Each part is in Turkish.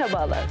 Merhabalar.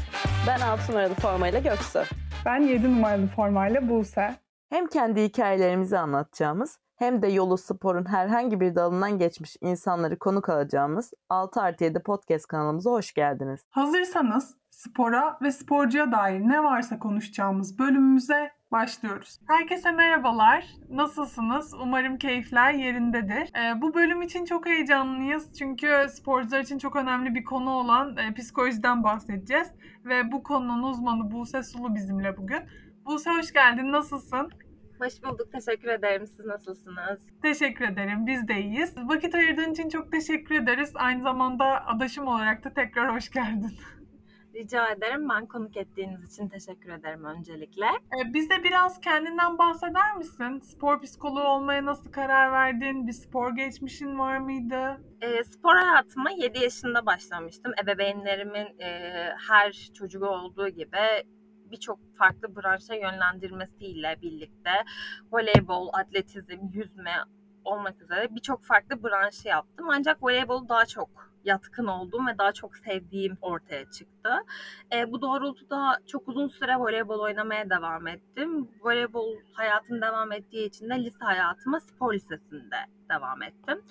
Ben 6 numaralı formayla Göksu. Ben 7 numaralı formayla Buse. Hem kendi hikayelerimizi anlatacağımız hem de yolu sporun herhangi bir dalından geçmiş insanları konuk alacağımız 6 artı 7 podcast kanalımıza hoş geldiniz. Hazırsanız spora ve sporcuya dair ne varsa konuşacağımız bölümümüze başlıyoruz. Herkese merhabalar. Nasılsınız? Umarım keyifler yerindedir. Ee, bu bölüm için çok heyecanlıyız. Çünkü sporcular için çok önemli bir konu olan e, psikolojiden bahsedeceğiz. Ve bu konunun uzmanı Buse Sulu bizimle bugün. Buse hoş geldin. Nasılsın? Hoş bulduk. Teşekkür ederim. Siz nasılsınız? Teşekkür ederim. Biz de iyiyiz. Vakit ayırdığın için çok teşekkür ederiz. Aynı zamanda adaşım olarak da tekrar hoş geldin. Rica ederim. Ben konuk ettiğiniz için teşekkür ederim öncelikle. Ee, bize biraz kendinden bahseder misin? Spor psikoloğu olmaya nasıl karar verdin? Bir spor geçmişin var mıydı? E, spor hayatıma 7 yaşında başlamıştım. Ebeveynlerimin e, her çocuğu olduğu gibi birçok farklı branşa yönlendirmesiyle birlikte voleybol, atletizm, yüzme olmak üzere birçok farklı branşı yaptım. Ancak voleybolu daha çok yatkın olduğum ve daha çok sevdiğim ortaya çıktı. E, bu doğrultuda çok uzun süre voleybol oynamaya devam ettim. Voleybol hayatım devam ettiği için de lise hayatıma spor lisesinde devam ettim.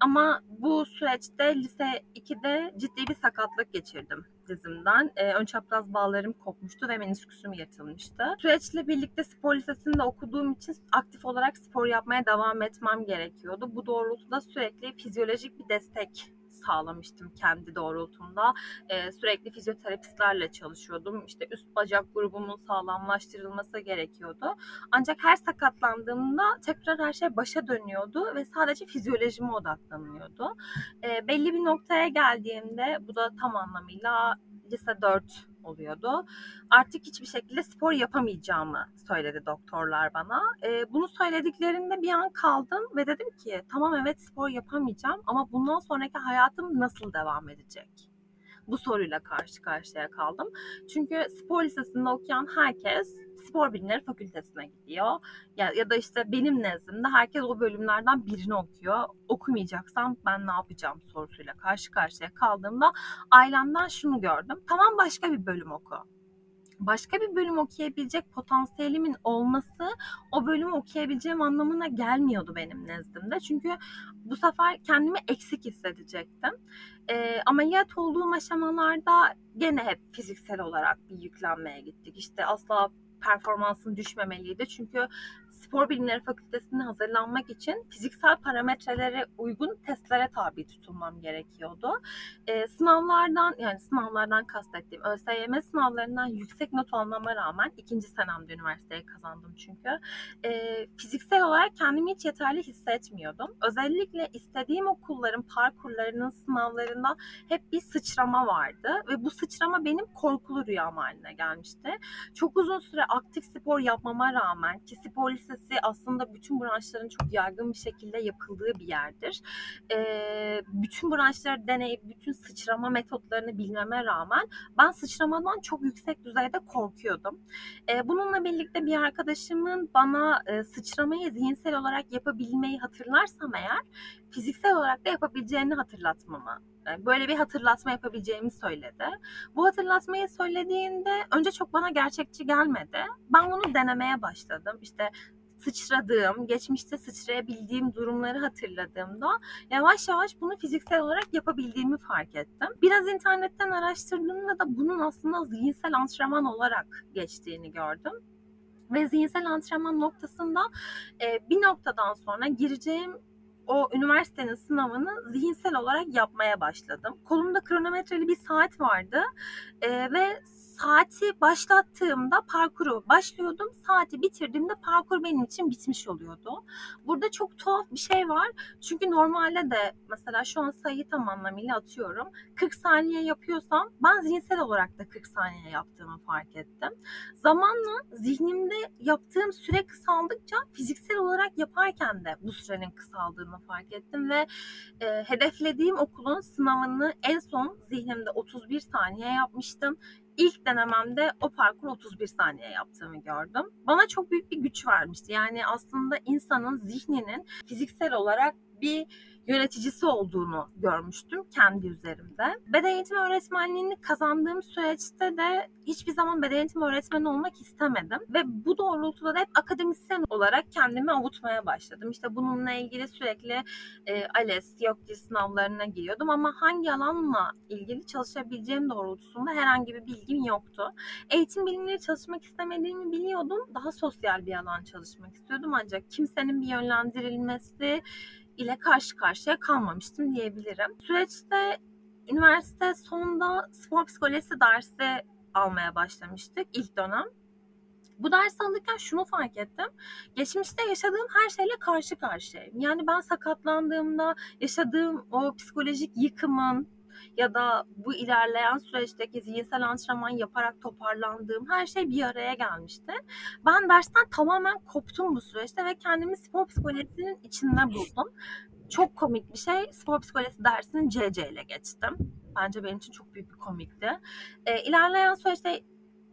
Ama bu süreçte lise 2'de ciddi bir sakatlık geçirdim dizimden. E, ön çapraz bağlarım kopmuştu ve menisküsüm yırtılmıştı. Süreçle birlikte spor lisesinde okuduğum için aktif olarak spor yapmaya devam etmem gerekiyordu. Bu doğrultuda sürekli fizyolojik bir destek sağlamıştım kendi doğrultumda. Ee, sürekli fizyoterapistlerle çalışıyordum. İşte üst bacak grubumun sağlamlaştırılması gerekiyordu. Ancak her sakatlandığımda tekrar her şey başa dönüyordu ve sadece fizyolojime odaklanıyordu. Ee, belli bir noktaya geldiğimde bu da tam anlamıyla lise 4 oluyordu. Artık hiçbir şekilde spor yapamayacağımı söyledi doktorlar bana. E, bunu söylediklerinde bir an kaldım ve dedim ki tamam evet spor yapamayacağım ama bundan sonraki hayatım nasıl devam edecek? Bu soruyla karşı karşıya kaldım. Çünkü spor lisesinde okuyan herkes spor bilimleri fakültesine gidiyor. Ya, ya da işte benim nezdimde herkes o bölümlerden birini okuyor. Okumayacaksam ben ne yapacağım sorusuyla karşı karşıya kaldığımda ailemden şunu gördüm. Tamam başka bir bölüm oku başka bir bölüm okuyabilecek potansiyelimin olması o bölümü okuyabileceğim anlamına gelmiyordu benim nezdimde. Çünkü bu sefer kendimi eksik hissedecektim. E, ameliyat olduğum aşamalarda gene hep fiziksel olarak bir yüklenmeye gittik. İşte asla performansın düşmemeliydi. Çünkü spor bilimleri fakültesine hazırlanmak için fiziksel parametrelere uygun testlere tabi tutulmam gerekiyordu. E, sınavlardan yani sınavlardan kastettiğim ÖSYM sınavlarından yüksek not almama rağmen ikinci senemde üniversiteye kazandım çünkü. E, fiziksel olarak kendimi hiç yeterli hissetmiyordum. Özellikle istediğim okulların parkurlarının sınavlarında hep bir sıçrama vardı ve bu sıçrama benim korkulu rüyam haline gelmişti. Çok uzun süre aktif spor yapmama rağmen ki spor lisesi lisesi aslında bütün branşların çok yaygın bir şekilde yapıldığı bir yerdir. E, bütün branşları deneyip bütün sıçrama metotlarını bilmeme rağmen ben sıçramadan çok yüksek düzeyde korkuyordum. E, bununla birlikte bir arkadaşımın bana e, sıçramayı zihinsel olarak yapabilmeyi hatırlarsam eğer fiziksel olarak da yapabileceğini hatırlatmamı böyle bir hatırlatma yapabileceğimi söyledi. Bu hatırlatmayı söylediğinde önce çok bana gerçekçi gelmedi. Ben bunu denemeye başladım. İşte sıçradığım, geçmişte sıçrayabildiğim durumları hatırladığımda yavaş yavaş bunu fiziksel olarak yapabildiğimi fark ettim. Biraz internetten araştırdığımda da bunun aslında zihinsel antrenman olarak geçtiğini gördüm. Ve zihinsel antrenman noktasında e, bir noktadan sonra gireceğim o üniversitenin sınavını zihinsel olarak yapmaya başladım. Kolumda kronometreli bir saat vardı e, ve saati başlattığımda parkuru başlıyordum. Saati bitirdiğimde parkur benim için bitmiş oluyordu. Burada çok tuhaf bir şey var. Çünkü normalde de mesela şu an sayıyı tam anlamıyla atıyorum. 40 saniye yapıyorsam ben zihinsel olarak da 40 saniye yaptığımı fark ettim. Zamanla zihnimde yaptığım süre kısaldıkça fiziksel olarak yaparken de bu sürenin kısaldığını fark ettim ve e, hedeflediğim okulun sınavını en son zihnimde 31 saniye yapmıştım ilk denememde o parkur 31 saniye yaptığımı gördüm. Bana çok büyük bir güç vermişti. Yani aslında insanın zihninin fiziksel olarak bir yöneticisi olduğunu görmüştüm kendi üzerimde. Beden eğitimi öğretmenliğini kazandığım süreçte de hiçbir zaman beden eğitimi öğretmeni olmak istemedim. Ve bu doğrultuda da hep akademisyen olarak kendimi avutmaya başladım. İşte bununla ilgili sürekli e, ALES, YOKDİL sınavlarına giriyordum ama hangi alanla ilgili çalışabileceğim doğrultusunda herhangi bir bilgim yoktu. Eğitim bilimleri çalışmak istemediğimi biliyordum. Daha sosyal bir alan çalışmak istiyordum ancak kimsenin bir yönlendirilmesi ile karşı karşıya kalmamıştım diyebilirim. Süreçte üniversite sonunda spor psikolojisi dersi almaya başlamıştık ilk dönem. Bu dersi alırken şunu fark ettim. Geçmişte yaşadığım her şeyle karşı karşıyayım. Yani ben sakatlandığımda yaşadığım o psikolojik yıkımın ya da bu ilerleyen süreçteki zihinsel antrenman yaparak toparlandığım her şey bir araya gelmişti. Ben dersten tamamen koptum bu süreçte ve kendimi spor psikolojisinin içinde buldum. Çok komik bir şey. Spor psikolojisi dersini CC ile geçtim. Bence benim için çok büyük bir komikti. E, ilerleyen süreçte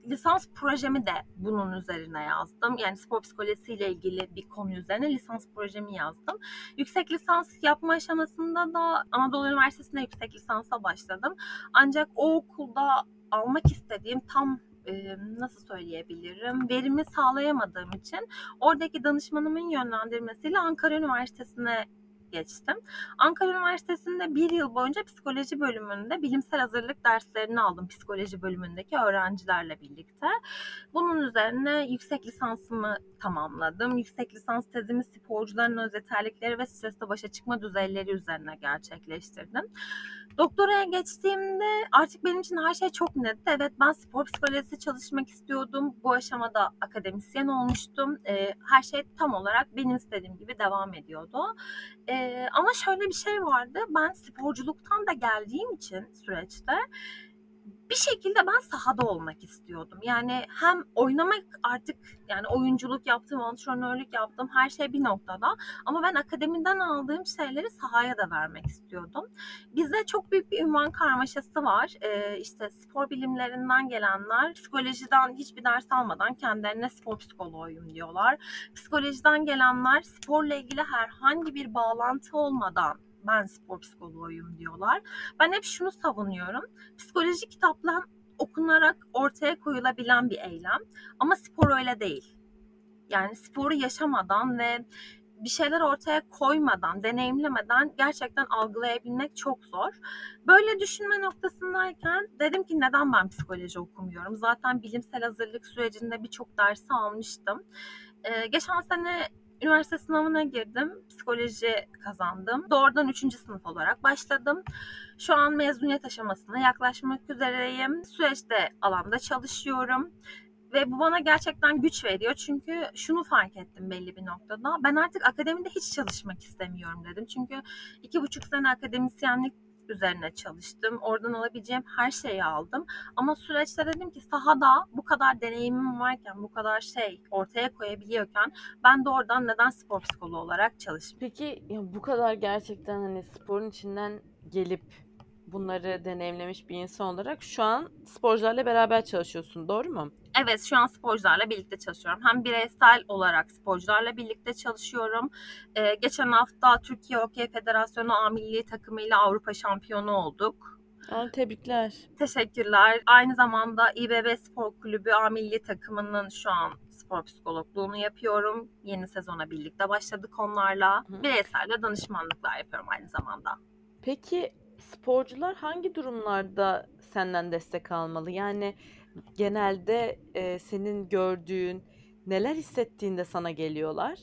lisans projemi de bunun üzerine yazdım. Yani spor psikolojisiyle ilgili bir konu üzerine lisans projemi yazdım. Yüksek lisans yapma aşamasında da Anadolu Üniversitesi'nde yüksek lisansa başladım. Ancak o okulda almak istediğim tam e, nasıl söyleyebilirim verimi sağlayamadığım için oradaki danışmanımın yönlendirmesiyle Ankara Üniversitesi'ne geçtim. Ankara Üniversitesi'nde bir yıl boyunca psikoloji bölümünde bilimsel hazırlık derslerini aldım psikoloji bölümündeki öğrencilerle birlikte. Bunun üzerine yüksek lisansımı tamamladım. Yüksek lisans tezimi sporcuların öz yeterlikleri ve stresle başa çıkma düzeyleri üzerine gerçekleştirdim. Doktoraya geçtiğimde artık benim için her şey çok netti. Evet ben spor psikolojisi çalışmak istiyordum. Bu aşamada akademisyen olmuştum. Ee, her şey tam olarak benim istediğim gibi devam ediyordu. Ee, ama şöyle bir şey vardı. Ben sporculuktan da geldiğim için süreçte bir şekilde ben sahada olmak istiyordum. Yani hem oynamak artık yani oyunculuk yaptım, antrenörlük yaptım her şey bir noktada. Ama ben akademiden aldığım şeyleri sahaya da vermek istiyordum. Bizde çok büyük bir ünvan karmaşası var. Ee, işte spor bilimlerinden gelenler psikolojiden hiçbir ders almadan kendilerine spor psikoloğuyum diyorlar. Psikolojiden gelenler sporla ilgili herhangi bir bağlantı olmadan ben spor psikoloğuyum diyorlar. Ben hep şunu savunuyorum. Psikoloji kitaplar okunarak ortaya koyulabilen bir eylem ama spor öyle değil. Yani sporu yaşamadan ve bir şeyler ortaya koymadan, deneyimlemeden gerçekten algılayabilmek çok zor. Böyle düşünme noktasındayken dedim ki neden ben psikoloji okumuyorum? Zaten bilimsel hazırlık sürecinde birçok dersi almıştım. Ee, geçen sene üniversite sınavına girdim. Psikoloji kazandım. Doğrudan 3. sınıf olarak başladım. Şu an mezuniyet aşamasına yaklaşmak üzereyim. Süreçte alanda çalışıyorum. Ve bu bana gerçekten güç veriyor. Çünkü şunu fark ettim belli bir noktada. Ben artık akademide hiç çalışmak istemiyorum dedim. Çünkü iki buçuk sene akademisyenlik üzerine çalıştım. Oradan alabileceğim her şeyi aldım. Ama süreçte dedim ki sahada bu kadar deneyimim varken, bu kadar şey ortaya koyabiliyorken ben de oradan neden spor psikoloğu olarak çalışmayayım? Peki ya bu kadar gerçekten hani sporun içinden gelip bunları deneyimlemiş bir insan olarak şu an sporcularla beraber çalışıyorsun doğru mu? Evet şu an sporcularla birlikte çalışıyorum. Hem bireysel olarak sporcularla birlikte çalışıyorum. Ee, geçen hafta Türkiye Okey Federasyonu A Milli takımıyla Avrupa şampiyonu olduk. Aa, tebrikler. Teşekkürler. Aynı zamanda İBB Spor Kulübü A Milli takımının şu an spor psikologluğunu yapıyorum. Yeni sezona birlikte başladık onlarla. Hı. Bireysel de danışmanlıklar yapıyorum aynı zamanda. Peki sporcular hangi durumlarda senden destek almalı? Yani genelde e, senin gördüğün neler hissettiğinde sana geliyorlar?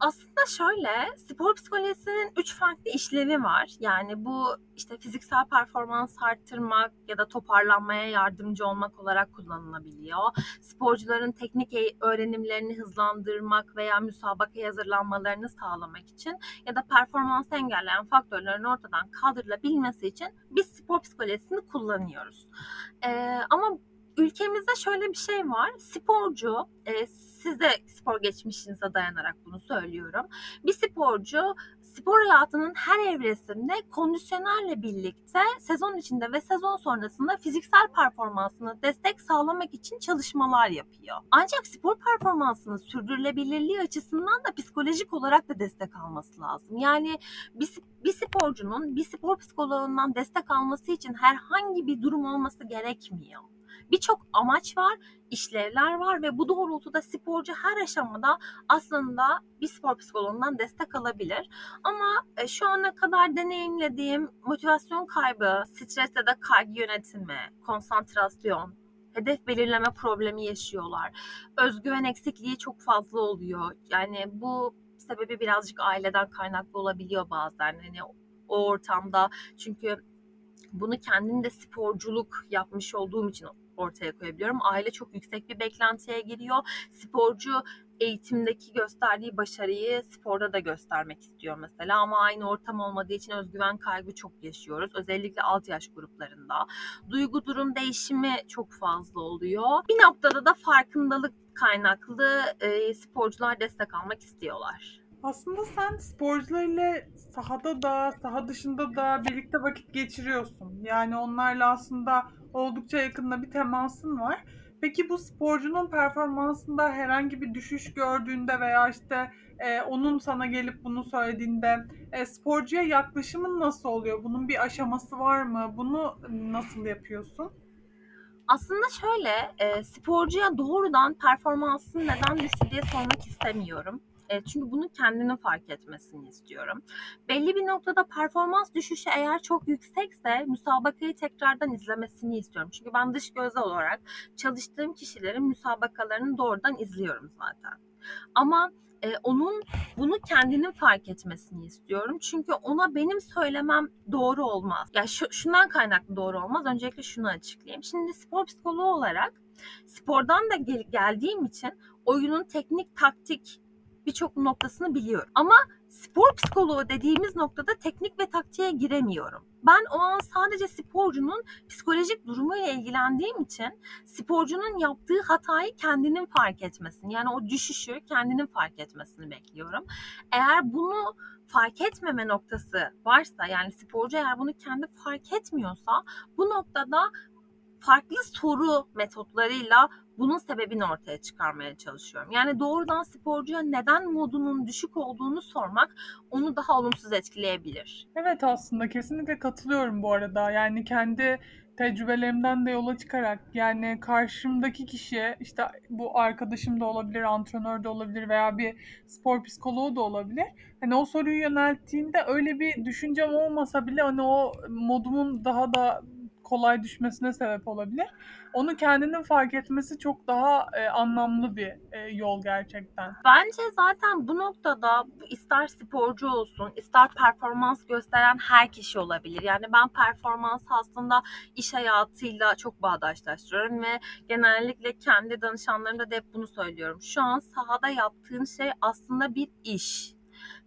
Aslında şöyle, spor psikolojisinin üç farklı işlevi var. Yani bu işte fiziksel performans arttırmak ya da toparlanmaya yardımcı olmak olarak kullanılabiliyor. Sporcuların teknik e- öğrenimlerini hızlandırmak veya müsabakaya hazırlanmalarını sağlamak için ya da performansı engelleyen faktörlerin ortadan kaldırılabilmesi için biz spor psikolojisini kullanıyoruz. Ee, ama ülkemizde şöyle bir şey var. Sporcu, e, siz de spor geçmişinize dayanarak bunu söylüyorum. Bir sporcu spor hayatının her evresinde kondisyonerle birlikte sezon içinde ve sezon sonrasında fiziksel performansını destek sağlamak için çalışmalar yapıyor. Ancak spor performansının sürdürülebilirliği açısından da psikolojik olarak da destek alması lazım. Yani bir, bir sporcunun bir spor psikoloğundan destek alması için herhangi bir durum olması gerekmiyor. Birçok amaç var, işlevler var ve bu doğrultuda sporcu her aşamada aslında bir spor psikoloğundan destek alabilir. Ama e, şu ana kadar deneyimlediğim motivasyon kaybı, stres ya da kaygı yönetimi, konsantrasyon, hedef belirleme problemi yaşıyorlar. Özgüven eksikliği çok fazla oluyor. Yani bu sebebi birazcık aileden kaynaklı olabiliyor bazen. Hani o ortamda çünkü bunu kendim de sporculuk yapmış olduğum için ortaya koyabiliyorum. Aile çok yüksek bir beklentiye giriyor. Sporcu eğitimdeki gösterdiği başarıyı sporda da göstermek istiyor mesela ama aynı ortam olmadığı için özgüven kaybı çok yaşıyoruz. Özellikle alt yaş gruplarında. Duygu durum değişimi çok fazla oluyor. Bir noktada da farkındalık kaynaklı e, sporcular destek almak istiyorlar. Aslında sen sporcularla sahada da, saha dışında da birlikte vakit geçiriyorsun. Yani onlarla aslında oldukça yakında bir temasın var. Peki bu sporcunun performansında herhangi bir düşüş gördüğünde veya işte e, onun sana gelip bunu söylediğinde e, sporcuya yaklaşımın nasıl oluyor? Bunun bir aşaması var mı? Bunu nasıl yapıyorsun? Aslında şöyle, e, sporcuya doğrudan performansın neden düştü diye sormak istemiyorum. E, çünkü bunu kendinin fark etmesini istiyorum. Belli bir noktada performans düşüşü eğer çok yüksekse müsabakayı tekrardan izlemesini istiyorum. Çünkü ben dış gözle olarak çalıştığım kişilerin müsabakalarını doğrudan izliyorum zaten. Ama e, onun bunu kendinin fark etmesini istiyorum. Çünkü ona benim söylemem doğru olmaz. Ya yani şu, şundan kaynaklı doğru olmaz. Öncelikle şunu açıklayayım. Şimdi spor psikoloğu olarak spordan da gel- geldiğim için oyunun teknik, taktik birçok noktasını biliyorum. Ama spor psikoloğu dediğimiz noktada teknik ve taktiğe giremiyorum. Ben o an sadece sporcunun psikolojik durumuyla ilgilendiğim için sporcunun yaptığı hatayı kendinin fark etmesini yani o düşüşü kendinin fark etmesini bekliyorum. Eğer bunu fark etmeme noktası varsa yani sporcu eğer bunu kendi fark etmiyorsa bu noktada farklı soru metotlarıyla bunun sebebini ortaya çıkarmaya çalışıyorum. Yani doğrudan sporcuya neden modunun düşük olduğunu sormak onu daha olumsuz etkileyebilir. Evet aslında kesinlikle katılıyorum bu arada. Yani kendi tecrübelerimden de yola çıkarak yani karşımdaki kişi işte bu arkadaşım da olabilir, antrenör de olabilir veya bir spor psikoloğu da olabilir. Hani o soruyu yönelttiğinde öyle bir düşüncem olmasa bile hani o modumun daha da kolay düşmesine sebep olabilir. Onu kendinin fark etmesi çok daha e, anlamlı bir e, yol gerçekten. Bence zaten bu noktada ister sporcu olsun, ister performans gösteren her kişi olabilir. Yani ben performans aslında iş hayatıyla çok bağdaşlaştırıyorum ve genellikle kendi danışanlarımda da hep bunu söylüyorum. Şu an sahada yaptığın şey aslında bir iş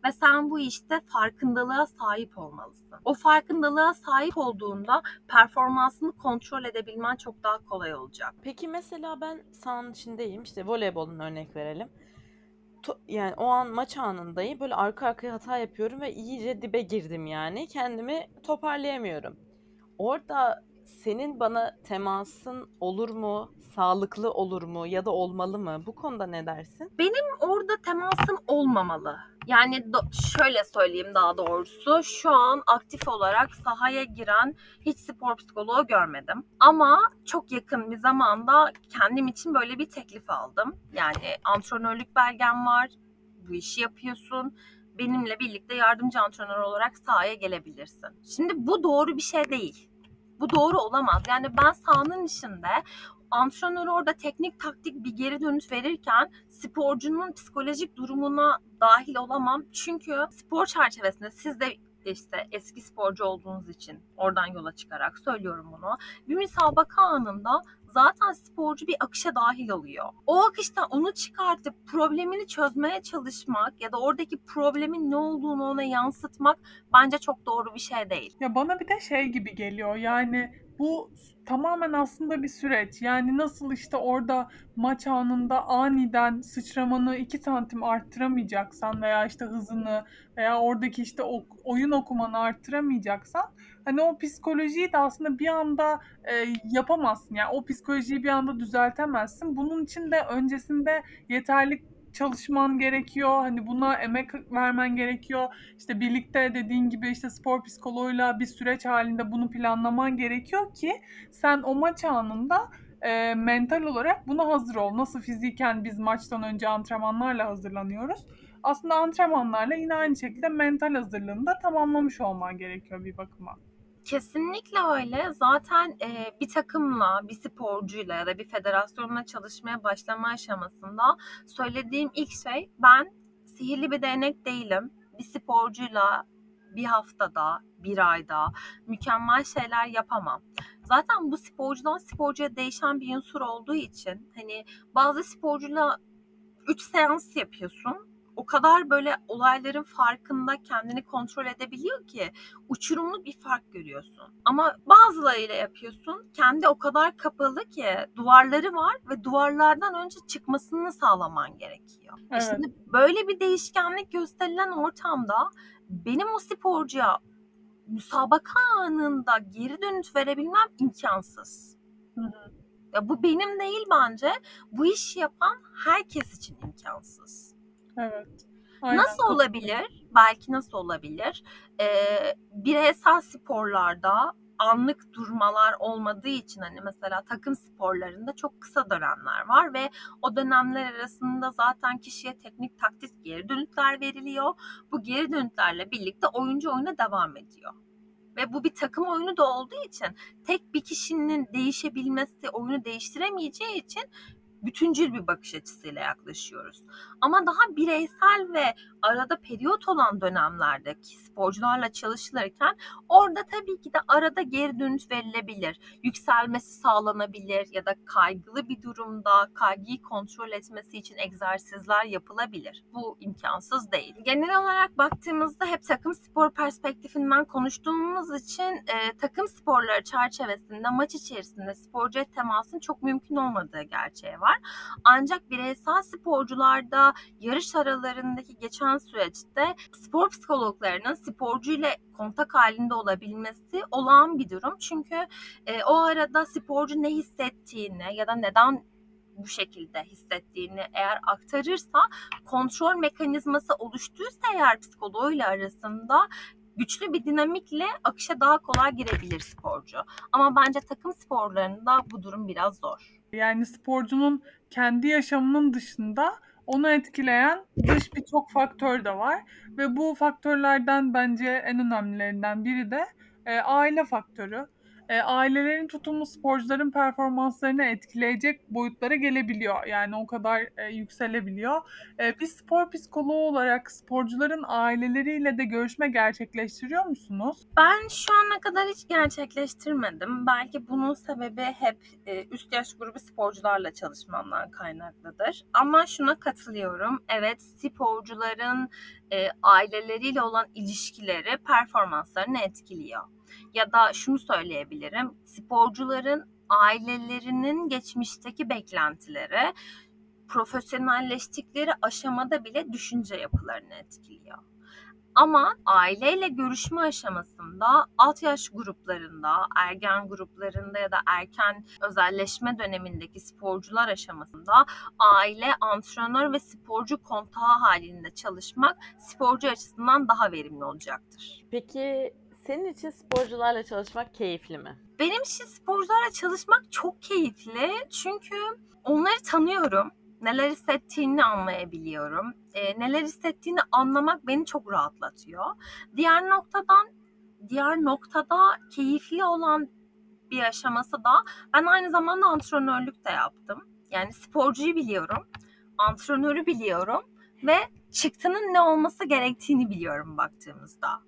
ve sen bu işte farkındalığa sahip olmalısın. O farkındalığa sahip olduğunda performansını kontrol edebilmen çok daha kolay olacak. Peki mesela ben sahanın içindeyim işte voleybolun örnek verelim. Yani o an maç anındayım böyle arka arkaya hata yapıyorum ve iyice dibe girdim yani kendimi toparlayamıyorum. Orada senin bana temasın olur mu? Sağlıklı olur mu? Ya da olmalı mı? Bu konuda ne dersin? Benim orada temasım olmamalı. Yani şöyle söyleyeyim daha doğrusu şu an aktif olarak sahaya giren hiç spor psikoloğu görmedim. Ama çok yakın bir zamanda kendim için böyle bir teklif aldım. Yani antrenörlük belgem var. Bu işi yapıyorsun benimle birlikte yardımcı antrenör olarak sahaya gelebilirsin. Şimdi bu doğru bir şey değil. Bu doğru olamaz. Yani ben sahanın içinde antrenör orada teknik taktik bir geri dönüş verirken sporcunun psikolojik durumuna dahil olamam. Çünkü spor çerçevesinde siz de işte eski sporcu olduğunuz için oradan yola çıkarak söylüyorum bunu. Bir müsabaka anında zaten sporcu bir akışa dahil oluyor. O akıştan onu çıkartıp problemini çözmeye çalışmak ya da oradaki problemin ne olduğunu ona yansıtmak bence çok doğru bir şey değil. Ya bana bir de şey gibi geliyor yani Bu tamamen aslında bir süreç. Yani nasıl işte orada maç anında aniden sıçramanı 2 santim arttıramayacaksan veya işte hızını veya oradaki işte oyun okumanı arttıramayacaksan hani o psikolojiyi de aslında bir anda e, yapamazsın. Yani o psikolojiyi bir anda düzeltemezsin. Bunun için de öncesinde yeterli çalışman gerekiyor. Hani buna emek vermen gerekiyor. İşte birlikte dediğin gibi işte spor psikoloğuyla bir süreç halinde bunu planlaman gerekiyor ki sen o maç anında e, mental olarak buna hazır ol. Nasıl fiziken biz maçtan önce antrenmanlarla hazırlanıyoruz. Aslında antrenmanlarla yine aynı şekilde mental hazırlığını da tamamlamış olman gerekiyor bir bakıma. Kesinlikle öyle. Zaten e, bir takımla, bir sporcuyla ya da bir federasyonla çalışmaya başlama aşamasında söylediğim ilk şey ben sihirli bir değnek değilim. Bir sporcuyla bir haftada, bir ayda mükemmel şeyler yapamam. Zaten bu sporcudan sporcuya değişen bir unsur olduğu için hani bazı sporcuyla 3 seans yapıyorsun. O kadar böyle olayların farkında kendini kontrol edebiliyor ki uçurumlu bir fark görüyorsun. Ama bazılarıyla yapıyorsun. Kendi o kadar kapalı ki duvarları var ve duvarlardan önce çıkmasını sağlaman gerekiyor. Evet. Şimdi böyle bir değişkenlik gösterilen ortamda benim o sporcuya müsabaka anında geri dönüş verebilmem imkansız. Hı hı. Ya bu benim değil bence. Bu işi yapan herkes için imkansız. Aynen. Nasıl olabilir? Belki nasıl olabilir? Ee, bireysel sporlarda anlık durmalar olmadığı için hani mesela takım sporlarında çok kısa dönemler var ve o dönemler arasında zaten kişiye teknik taktik geri dönütler veriliyor. Bu geri dönütlerle birlikte oyuncu oyuna devam ediyor. Ve bu bir takım oyunu da olduğu için tek bir kişinin değişebilmesi, oyunu değiştiremeyeceği için bütüncül bir bakış açısıyla yaklaşıyoruz. Ama daha bireysel ve arada periyot olan dönemlerde ki sporcularla çalışılırken orada tabii ki de arada geri dönüş verilebilir. Yükselmesi sağlanabilir ya da kaygılı bir durumda kaygıyı kontrol etmesi için egzersizler yapılabilir. Bu imkansız değil. Genel olarak baktığımızda hep takım spor perspektifinden konuştuğumuz için e, takım sporları çerçevesinde maç içerisinde sporcuya temasın çok mümkün olmadığı gerçeği var. Ancak bireysel sporcularda yarış aralarındaki geçen süreçte spor psikologlarının sporcuyla kontak halinde olabilmesi olağan bir durum. Çünkü e, o arada sporcu ne hissettiğini ya da neden bu şekilde hissettiğini eğer aktarırsa kontrol mekanizması oluştuysa eğer psikoloğuyla arasında güçlü bir dinamikle akışa daha kolay girebilir sporcu. Ama bence takım sporlarında bu durum biraz zor. Yani sporcunun kendi yaşamının dışında onu etkileyen dış birçok faktör de var ve bu faktörlerden bence en önemlilerinden biri de e, aile faktörü. E, ailelerin tutumu sporcuların performanslarını etkileyecek boyutlara gelebiliyor. Yani o kadar e, yükselebiliyor. E, bir spor psikoloğu olarak sporcuların aileleriyle de görüşme gerçekleştiriyor musunuz? Ben şu ana kadar hiç gerçekleştirmedim. Belki bunun sebebi hep e, üst yaş grubu sporcularla çalışmamdan kaynaklıdır. Ama şuna katılıyorum. Evet sporcuların e, aileleriyle olan ilişkileri performanslarını etkiliyor. Ya da şunu söyleyebilirim. Sporcuların ailelerinin geçmişteki beklentileri profesyonelleştikleri aşamada bile düşünce yapılarını etkiliyor. Ama aileyle görüşme aşamasında alt yaş gruplarında, ergen gruplarında ya da erken özelleşme dönemindeki sporcular aşamasında aile, antrenör ve sporcu kontağı halinde çalışmak sporcu açısından daha verimli olacaktır. Peki senin için sporcularla çalışmak keyifli mi? Benim için sporcularla çalışmak çok keyifli çünkü onları tanıyorum neler hissettiğini anlayabiliyorum. E, neler hissettiğini anlamak beni çok rahatlatıyor. Diğer noktadan diğer noktada keyifli olan bir aşaması da ben aynı zamanda antrenörlük de yaptım. Yani sporcuyu biliyorum, antrenörü biliyorum ve çıktının ne olması gerektiğini biliyorum baktığımızda.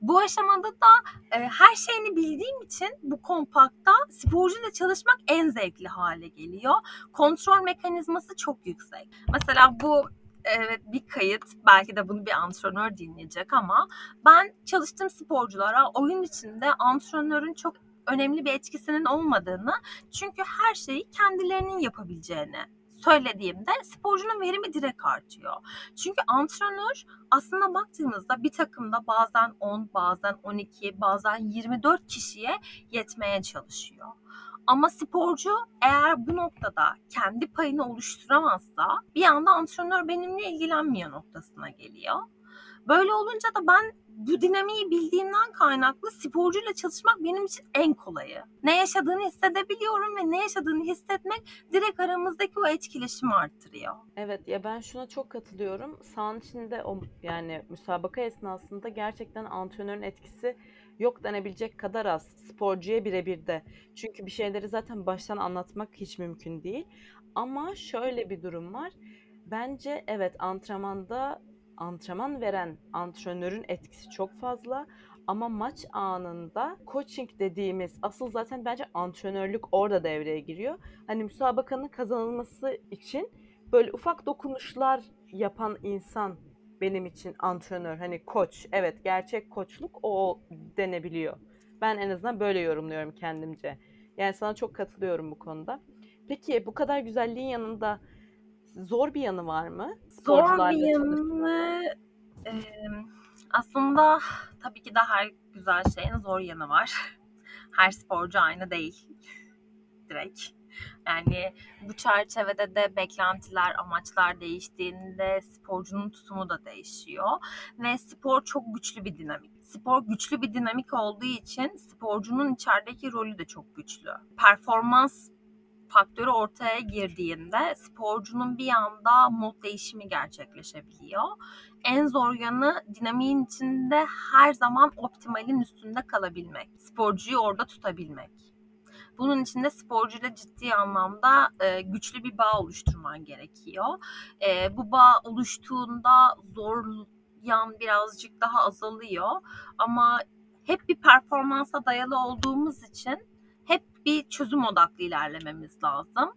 Bu aşamada da e, her şeyini bildiğim için bu kompakta sporcuyla çalışmak en zevkli hale geliyor. Kontrol mekanizması çok yüksek. Mesela bu evet bir kayıt belki de bunu bir antrenör dinleyecek ama ben çalıştığım sporculara oyun içinde antrenörün çok önemli bir etkisinin olmadığını çünkü her şeyi kendilerinin yapabileceğini söylediğimde sporcunun verimi direkt artıyor. Çünkü antrenör aslında baktığımızda bir takımda bazen 10, bazen 12, bazen 24 kişiye yetmeye çalışıyor. Ama sporcu eğer bu noktada kendi payını oluşturamazsa bir anda antrenör benimle ilgilenmiyor noktasına geliyor. Böyle olunca da ben bu dinamiği bildiğimden kaynaklı sporcuyla çalışmak benim için en kolayı. Ne yaşadığını hissedebiliyorum ve ne yaşadığını hissetmek direkt aramızdaki o etkileşimi arttırıyor. Evet ya ben şuna çok katılıyorum. Sahanın içinde o yani müsabaka esnasında gerçekten antrenörün etkisi yok denebilecek kadar az sporcuya birebir de. Çünkü bir şeyleri zaten baştan anlatmak hiç mümkün değil. Ama şöyle bir durum var. Bence evet antrenmanda antrenman veren antrenörün etkisi çok fazla. Ama maç anında coaching dediğimiz asıl zaten bence antrenörlük orada devreye giriyor. Hani müsabakanın kazanılması için böyle ufak dokunuşlar yapan insan benim için antrenör. Hani koç. Evet gerçek koçluk o denebiliyor. Ben en azından böyle yorumluyorum kendimce. Yani sana çok katılıyorum bu konuda. Peki bu kadar güzelliğin yanında zor bir yanı var mı? Zor bir yanı e, aslında tabii ki de her güzel şeyin zor yanı var. Her sporcu aynı değil. Direkt. Yani bu çerçevede de beklentiler, amaçlar değiştiğinde sporcunun tutumu da değişiyor. Ve spor çok güçlü bir dinamik. Spor güçlü bir dinamik olduğu için sporcunun içerideki rolü de çok güçlü. Performans faktörü ortaya girdiğinde sporcunun bir anda mod değişimi gerçekleşebiliyor. En zor yanı dinamiğin içinde her zaman optimalin üstünde kalabilmek. Sporcuyu orada tutabilmek. Bunun için de sporcuyla ciddi anlamda e, güçlü bir bağ oluşturman gerekiyor. E, bu bağ oluştuğunda zor yan birazcık daha azalıyor. Ama hep bir performansa dayalı olduğumuz için bir çözüm odaklı ilerlememiz lazım.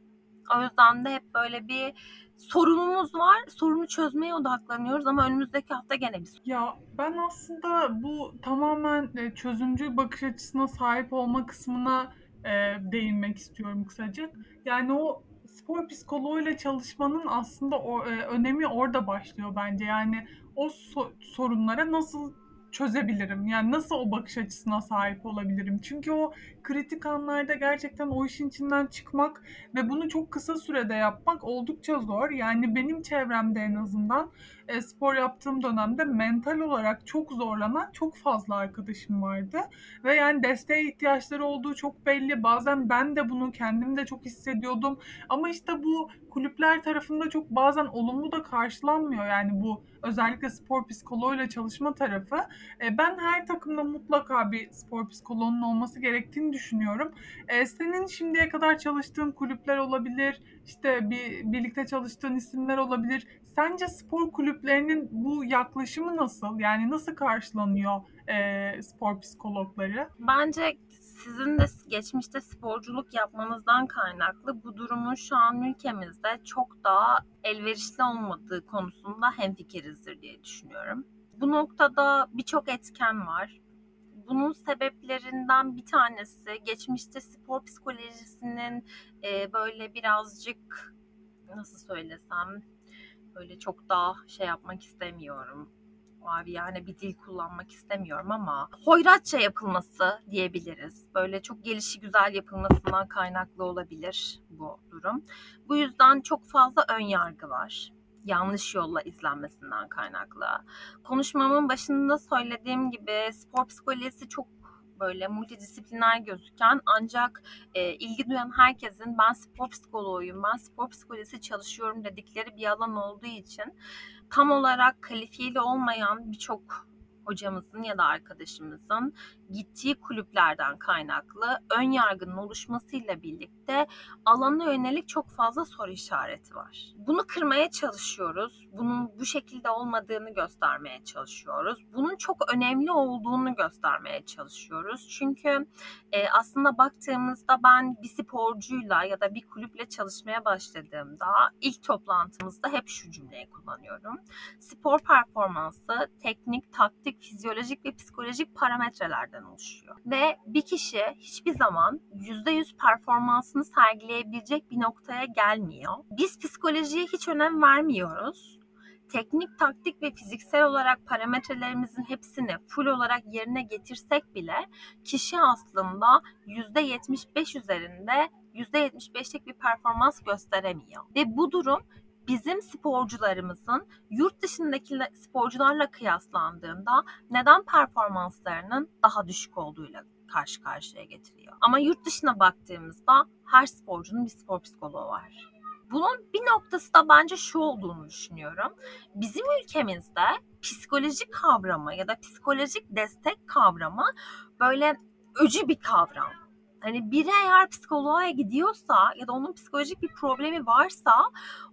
O yüzden de hep böyle bir sorunumuz var. Sorunu çözmeye odaklanıyoruz ama önümüzdeki hafta gene bir sorun. Ya ben aslında bu tamamen e, çözümcü bakış açısına sahip olma kısmına e, değinmek istiyorum kısaca. Yani o spor psikoloğuyla çalışmanın aslında o, e, önemi orada başlıyor bence. Yani o so- sorunlara nasıl çözebilirim? Yani nasıl o bakış açısına sahip olabilirim? Çünkü o kritik anlarda gerçekten o işin içinden çıkmak ve bunu çok kısa sürede yapmak oldukça zor. Yani benim çevremde en azından e, spor yaptığım dönemde mental olarak çok zorlanan çok fazla arkadaşım vardı. Ve yani desteğe ihtiyaçları olduğu çok belli. Bazen ben de bunu kendim de çok hissediyordum. Ama işte bu kulüpler tarafında çok bazen olumlu da karşılanmıyor. Yani bu özellikle spor psikoloğuyla çalışma tarafı. E, ben her takımda mutlaka bir spor psikoloğunun olması gerektiğini düşünüyorum. E, senin şimdiye kadar çalıştığın kulüpler olabilir, işte bir birlikte çalıştığın isimler olabilir. Sence spor kulüplerinin bu yaklaşımı nasıl? Yani nasıl karşılanıyor e, spor psikologları? Bence sizin de geçmişte sporculuk yapmanızdan kaynaklı bu durumun şu an ülkemizde çok daha elverişli olmadığı konusunda hemfikirizdir diye düşünüyorum. Bu noktada birçok etken var. Bunun sebeplerinden bir tanesi geçmişte spor psikolojisinin e, böyle birazcık nasıl söylesem böyle çok daha şey yapmak istemiyorum. Abi yani bir dil kullanmak istemiyorum ama hoyratça yapılması diyebiliriz. Böyle çok gelişi güzel yapılmasından kaynaklı olabilir bu durum. Bu yüzden çok fazla ön yargı var. Yanlış yolla izlenmesinden kaynaklı. Konuşmamın başında söylediğim gibi spor psikolojisi çok böyle multidisipliner gözüken ancak e, ilgi duyan herkesin ben spor psikoloğuyum, ben spor psikolojisi çalışıyorum dedikleri bir alan olduğu için tam olarak kalifiyeli olmayan birçok hocamızın ya da arkadaşımızın gittiği kulüplerden kaynaklı ön yargının oluşmasıyla birlikte alana yönelik çok fazla soru işareti var. Bunu kırmaya çalışıyoruz. Bunun bu şekilde olmadığını göstermeye çalışıyoruz. Bunun çok önemli olduğunu göstermeye çalışıyoruz. Çünkü e, aslında baktığımızda ben bir sporcuyla ya da bir kulüple çalışmaya başladığımda ilk toplantımızda hep şu cümleyi kullanıyorum. Spor performansı teknik, taktik fizyolojik ve psikolojik parametrelerden oluşuyor. Ve bir kişi hiçbir zaman %100 performansını sergileyebilecek bir noktaya gelmiyor. Biz psikolojiye hiç önem vermiyoruz teknik, taktik ve fiziksel olarak parametrelerimizin hepsini full olarak yerine getirsek bile kişi aslında %75 üzerinde %75'lik bir performans gösteremiyor. Ve bu durum bizim sporcularımızın yurt dışındaki sporcularla kıyaslandığında neden performanslarının daha düşük olduğuyla karşı karşıya getiriyor. Ama yurt dışına baktığımızda her sporcunun bir spor psikoloğu var. Bunun bir noktası da bence şu olduğunu düşünüyorum. Bizim ülkemizde psikoloji kavramı ya da psikolojik destek kavramı böyle öcü bir kavram. Hani biri eğer psikoloğa gidiyorsa ya da onun psikolojik bir problemi varsa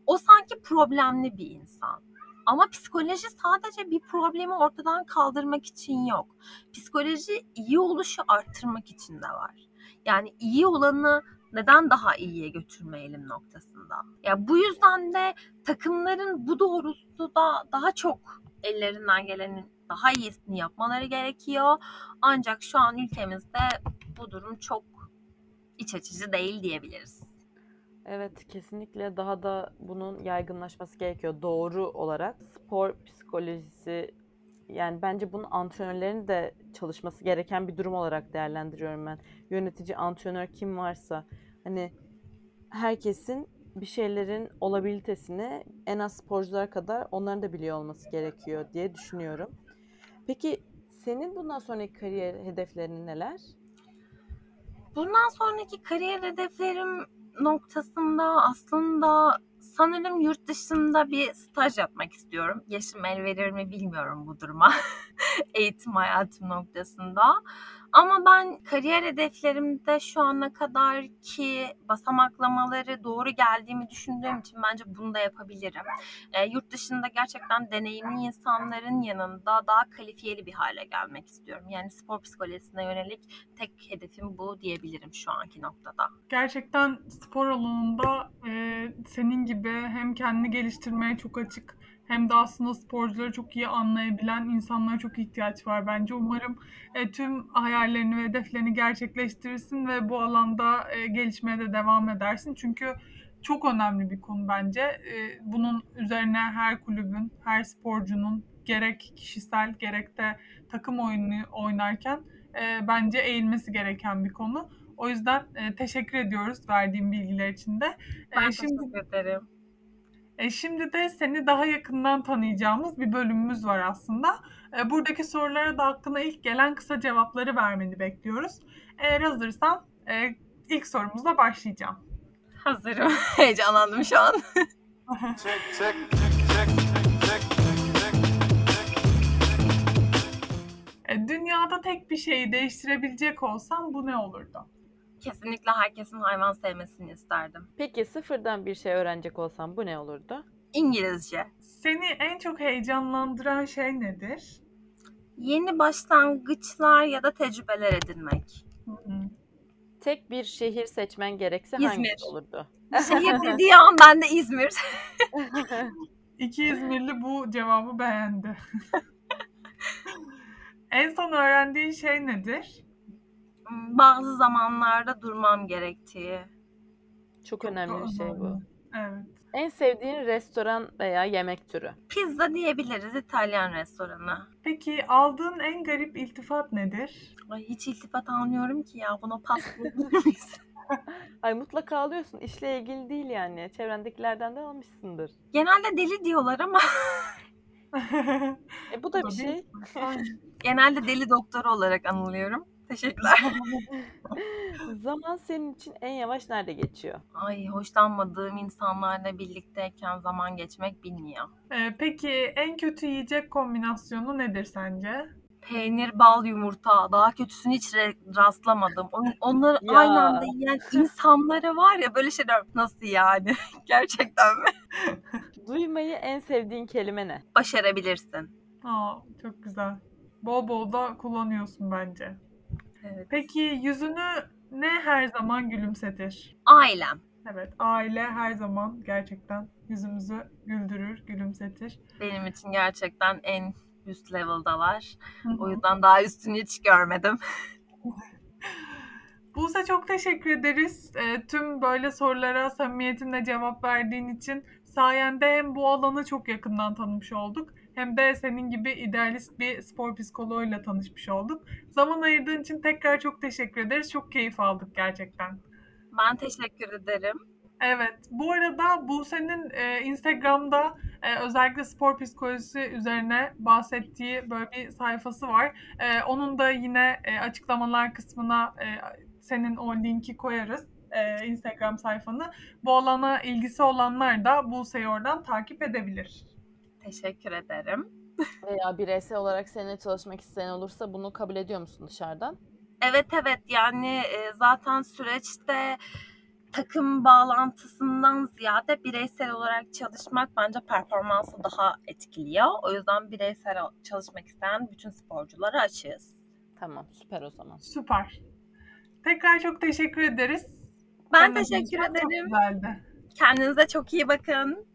o sanki problemli bir insan. Ama psikoloji sadece bir problemi ortadan kaldırmak için yok. Psikoloji iyi oluşu arttırmak için de var. Yani iyi olanı neden daha iyiye götürmeyelim noktasında. Ya bu yüzden de takımların bu doğrultuda daha çok ellerinden gelenin daha iyisini yapmaları gerekiyor. Ancak şu an ülkemizde bu durum çok iç açıcı değil diyebiliriz. Evet, kesinlikle daha da bunun yaygınlaşması gerekiyor. Doğru olarak spor psikolojisi yani bence bunun antrenörlerin de çalışması gereken bir durum olarak değerlendiriyorum ben. Yönetici, antrenör kim varsa hani herkesin bir şeylerin olabilitesini en az sporcular kadar onların da biliyor olması gerekiyor diye düşünüyorum. Peki senin bundan sonraki kariyer hedeflerin neler? Bundan sonraki kariyer hedeflerim noktasında aslında sanırım yurt dışında bir staj yapmak istiyorum. Yaşım el verir mi bilmiyorum bu duruma. Eğitim hayatım noktasında. Ama ben kariyer hedeflerimde şu ana kadar ki basamaklamaları doğru geldiğimi düşündüğüm için bence bunu da yapabilirim. E, yurt dışında gerçekten deneyimli insanların yanında daha kalifiyeli bir hale gelmek istiyorum. Yani spor psikolojisine yönelik tek hedefim bu diyebilirim şu anki noktada. Gerçekten spor alanında e, senin gibi hem kendini geliştirmeye çok açık hem de aslında sporcuları çok iyi anlayabilen insanlara çok ihtiyaç var bence. Umarım e, tüm hayallerini ve hedeflerini gerçekleştirirsin ve bu alanda e, gelişmeye de devam edersin. Çünkü çok önemli bir konu bence. E, bunun üzerine her kulübün, her sporcunun gerek kişisel gerek de takım oyunu oynarken e, bence eğilmesi gereken bir konu. O yüzden e, teşekkür ediyoruz verdiğim bilgiler için de. Ben E, şimdi teşekkür ederim. E, şimdi de seni daha yakından tanıyacağımız bir bölümümüz var aslında. E, buradaki sorulara da hakkında ilk gelen kısa cevapları vermeni bekliyoruz. Eğer hazırsan e, ilk sorumuzla başlayacağım. Hazırım. Heyecanlandım şu an. check, check, check, check. E, dünyada tek bir şeyi değiştirebilecek olsan bu ne olurdu? Kesinlikle herkesin hayvan sevmesini isterdim. Peki sıfırdan bir şey öğrenecek olsan bu ne olurdu? İngilizce. Seni en çok heyecanlandıran şey nedir? Yeni başlangıçlar ya da tecrübeler edinmek. Hı hı. Tek bir şehir seçmen gerekse İzmir. hangisi olurdu? Şehir dediği an ben de İzmir. İki İzmirli bu cevabı beğendi. en son öğrendiğin şey nedir? Bazı zamanlarda durmam gerektiği. Çok önemli bir şey bu. Evet. En sevdiğin restoran veya yemek türü? Pizza diyebiliriz İtalyan restoranı. Peki aldığın en garip iltifat nedir? Ay hiç iltifat almıyorum ki ya buna pas? Ay mutlaka alıyorsun. İşle ilgili değil yani. Çevrendekilerden de almışsındır. Genelde deli diyorlar ama E bu da bir şey. genelde deli doktoru olarak anılıyorum. Teşekkürler. Zaman senin için en yavaş nerede geçiyor? Ay hoşlanmadığım insanlarla birlikteyken zaman geçmek bilmiyor. Ee, peki en kötü yiyecek kombinasyonu nedir sence? Peynir, bal, yumurta. Daha kötüsünü hiç re- rastlamadım. On- Onları Ya. aynı anda yiyen insanlara var ya böyle şeyler nasıl yani? Gerçekten mi? Duymayı en sevdiğin kelime ne? Başarabilirsin. Aa, çok güzel. Bol bol da kullanıyorsun bence. Evet. Peki yüzünü ne her zaman gülümsetir? Ailem. Evet, aile her zaman gerçekten yüzümüzü güldürür, gülümsetir. Benim için gerçekten en üst level'dalar. O yüzden daha üstünü hiç görmedim. Buse çok teşekkür ederiz. Ee, tüm böyle sorulara samimiyetinle cevap verdiğin için sayende hem bu alanı çok yakından tanımış olduk hem de senin gibi idealist bir spor psikoloğuyla tanışmış olduk. Zaman ayırdığın için tekrar çok teşekkür ederiz. Çok keyif aldık gerçekten. Ben teşekkür ederim. Evet. Bu arada Buse'nin e, Instagram'da e, özellikle spor psikolojisi üzerine bahsettiği böyle bir sayfası var. E, onun da yine e, açıklamalar kısmına e, senin o linki koyarız. e, Instagram sayfanı. Bu alana ilgisi olanlar da Buse'yi oradan takip edebilir. Teşekkür ederim. Veya bireysel olarak seninle çalışmak isteyen olursa bunu kabul ediyor musun dışarıdan? Evet evet yani e, zaten süreçte takım bağlantısından ziyade bireysel olarak çalışmak bence performansı daha etkiliyor. O yüzden bireysel çalışmak isteyen bütün sporculara açığız. Tamam süper o zaman. Süper. Tekrar çok teşekkür ederiz. Ben Dinlediğiniz teşekkür için Çok ederim. güzeldi. Kendinize çok iyi bakın.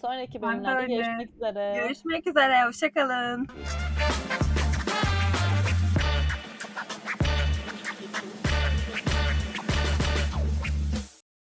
Sonraki bölümlerde görüşmek üzere. Görüşmek üzere. Hoşçakalın.